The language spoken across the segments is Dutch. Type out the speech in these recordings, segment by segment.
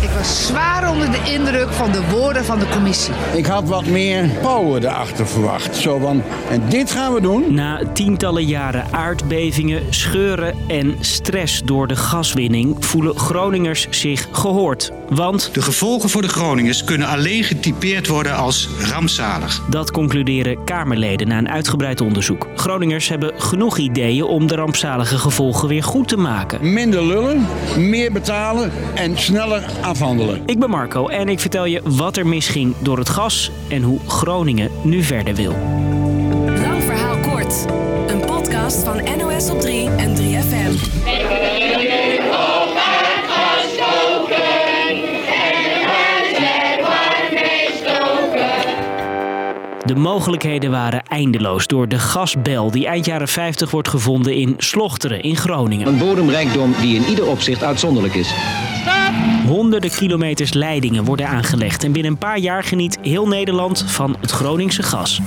Ik was zwaar onder de indruk van de woorden van de commissie. Ik had wat meer power erachter verwacht. Zo van, en dit gaan we doen. Na tientallen jaren aardbevingen, scheuren en stress door de gaswinning voelen Groningers zich gehoord. Want De gevolgen voor de Groningers kunnen alleen getypeerd worden als rampzalig. dat concluderen Kamerleden na een uitgebreid onderzoek. Groningers hebben genoeg ideeën om de rampzalige gevolgen weer goed te maken. Minder lullen, meer betalen en sneller afhandelen. Ik ben Marco en ik vertel je wat er misging door het gas en hoe Groningen nu verder wil. Lang verhaal kort. Een podcast van NOS op 3 en 3FM. De mogelijkheden waren eindeloos door de gasbel die eind jaren 50 wordt gevonden in Slochteren in Groningen. Een bodemrijkdom die in ieder opzicht uitzonderlijk is. Honderden kilometers leidingen worden aangelegd en binnen een paar jaar geniet heel Nederland van het Groningse gas.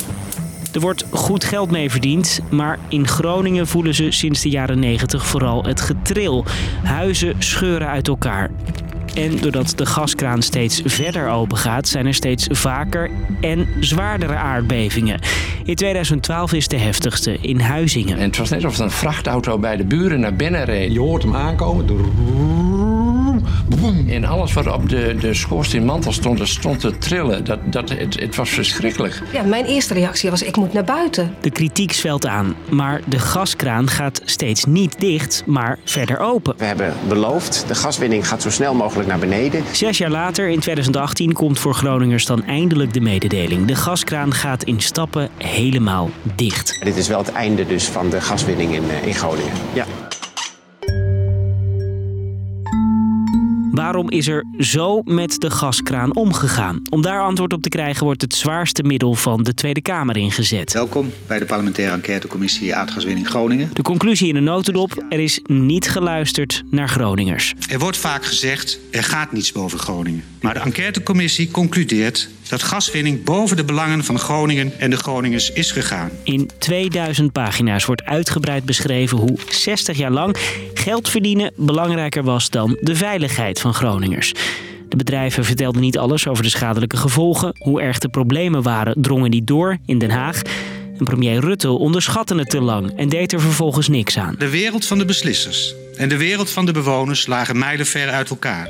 Er wordt goed geld mee verdiend, maar in Groningen voelen ze sinds de jaren 90 vooral het getril. Huizen scheuren uit elkaar. En doordat de gaskraan steeds verder open gaat, zijn er steeds vaker en zwaardere aardbevingen. In 2012 is de heftigste in Huizingen. En het was net alsof een vrachtauto bij de buren naar binnen reed. Je hoort hem aankomen. En alles wat op de, de schoorsteenmantel stond, dat stond te trillen. Dat, dat, het, het was verschrikkelijk. Ja, mijn eerste reactie was ik moet naar buiten. De kritiek zwelt aan, maar de gaskraan gaat steeds niet dicht, maar verder open. We hebben beloofd, de gaswinning gaat zo snel mogelijk naar beneden. Zes jaar later, in 2018, komt voor Groningers dan eindelijk de mededeling. De gaskraan gaat in stappen helemaal dicht. Dit is wel het einde dus van de gaswinning in, eh, in Groningen. Ja. Waarom is er zo met de gaskraan omgegaan? Om daar antwoord op te krijgen wordt het zwaarste middel van de Tweede Kamer ingezet. Welkom bij de parlementaire enquêtecommissie Aardgaswinning Groningen. De conclusie in de notendop, er is niet geluisterd naar Groningers. Er wordt vaak gezegd, er gaat niets boven Groningen. Maar de enquêtecommissie concludeert dat gaswinning boven de belangen van Groningen en de Groningers is gegaan. In 2000 pagina's wordt uitgebreid beschreven hoe 60 jaar lang geld verdienen belangrijker was dan de veiligheid van Groningers. De bedrijven vertelden niet alles over de schadelijke gevolgen. Hoe erg de problemen waren, drongen niet door in Den Haag. En premier Rutte onderschatte het te lang en deed er vervolgens niks aan. De wereld van de beslissers en de wereld van de bewoners lagen mijlenver uit elkaar.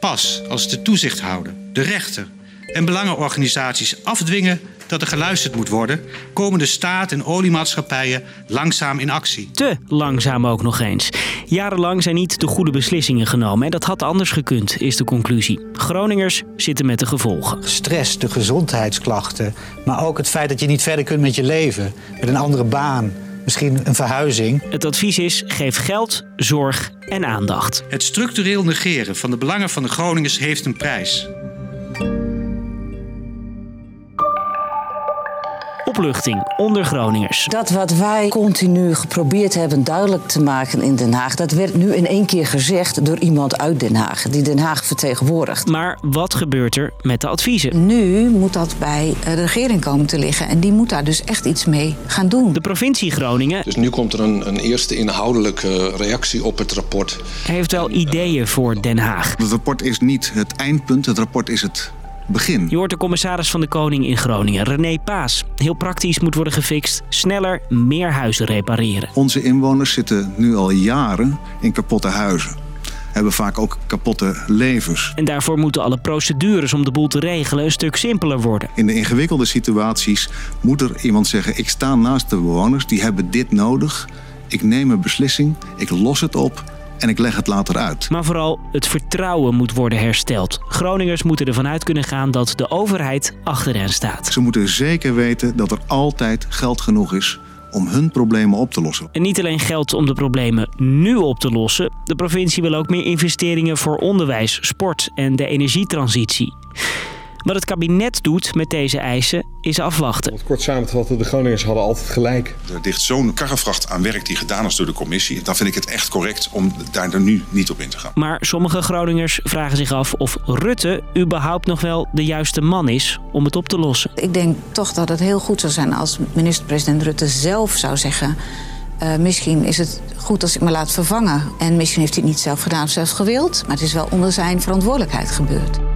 Pas als de toezichthouder, de rechter en belangenorganisaties afdwingen dat er geluisterd moet worden, komen de staat en oliemaatschappijen langzaam in actie. Te langzaam ook nog eens. Jarenlang zijn niet de goede beslissingen genomen en dat had anders gekund, is de conclusie. Groningers zitten met de gevolgen. Stress, de gezondheidsklachten, maar ook het feit dat je niet verder kunt met je leven, met een andere baan, misschien een verhuizing. Het advies is: geef geld, zorg en aandacht. Het structureel negeren van de belangen van de Groningers heeft een prijs. Opluchting onder Groningers. Dat wat wij continu geprobeerd hebben duidelijk te maken in Den Haag, dat werd nu in één keer gezegd door iemand uit Den Haag, die Den Haag vertegenwoordigt. Maar wat gebeurt er met de adviezen? Nu moet dat bij de regering komen te liggen en die moet daar dus echt iets mee gaan doen. De provincie Groningen Dus nu komt er een, een eerste inhoudelijke reactie op het rapport. heeft wel ideeën voor Den Haag. Het rapport is niet het eindpunt, het rapport is het begin. Je hoort de commissaris van de Koning in Groningen, René Paas. Heel praktisch moet worden gefixt, sneller meer huizen repareren. Onze inwoners zitten nu al jaren in kapotte huizen. Hebben vaak ook kapotte levens. En daarvoor moeten alle procedures om de boel te regelen een stuk simpeler worden. In de ingewikkelde situaties moet er iemand zeggen: Ik sta naast de bewoners, die hebben dit nodig. Ik neem een beslissing, ik los het op en ik leg het later uit. Maar vooral het vertrouwen moet worden hersteld. Groningers moeten ervan uit kunnen gaan dat de overheid achter hen staat. Ze moeten zeker weten dat er altijd geld genoeg is om hun problemen op te lossen. En niet alleen geld om de problemen nu op te lossen. De provincie wil ook meer investeringen voor onderwijs, sport en de energietransitie. Wat het kabinet doet met deze eisen is afwachten. Kort samen te vatten, de Groningers hadden altijd gelijk. Er ligt zo'n karrevracht aan werk die gedaan is door de commissie. Dan vind ik het echt correct om daar nu niet op in te gaan. Maar sommige Groningers vragen zich af of Rutte überhaupt nog wel de juiste man is om het op te lossen. Ik denk toch dat het heel goed zou zijn als minister-president Rutte zelf zou zeggen... eh, misschien is het goed als ik me laat vervangen. En misschien heeft hij het niet zelf gedaan of zelfs gewild. Maar het is wel onder zijn verantwoordelijkheid gebeurd.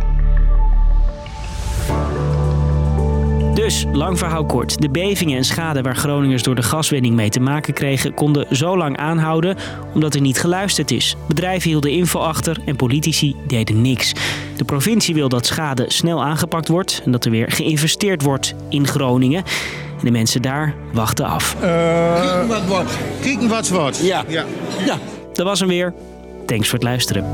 Dus, lang verhaal kort. De bevingen en schade waar Groningers door de gaswinning mee te maken kregen, konden zo lang aanhouden omdat er niet geluisterd is. Bedrijven hielden info achter en politici deden niks. De provincie wil dat schade snel aangepakt wordt en dat er weer geïnvesteerd wordt in Groningen. En de mensen daar wachten af. Kieken wat wordt. Kieken wat wordt. Ja. ja. ja. Dat was hem weer. Thanks voor het luisteren.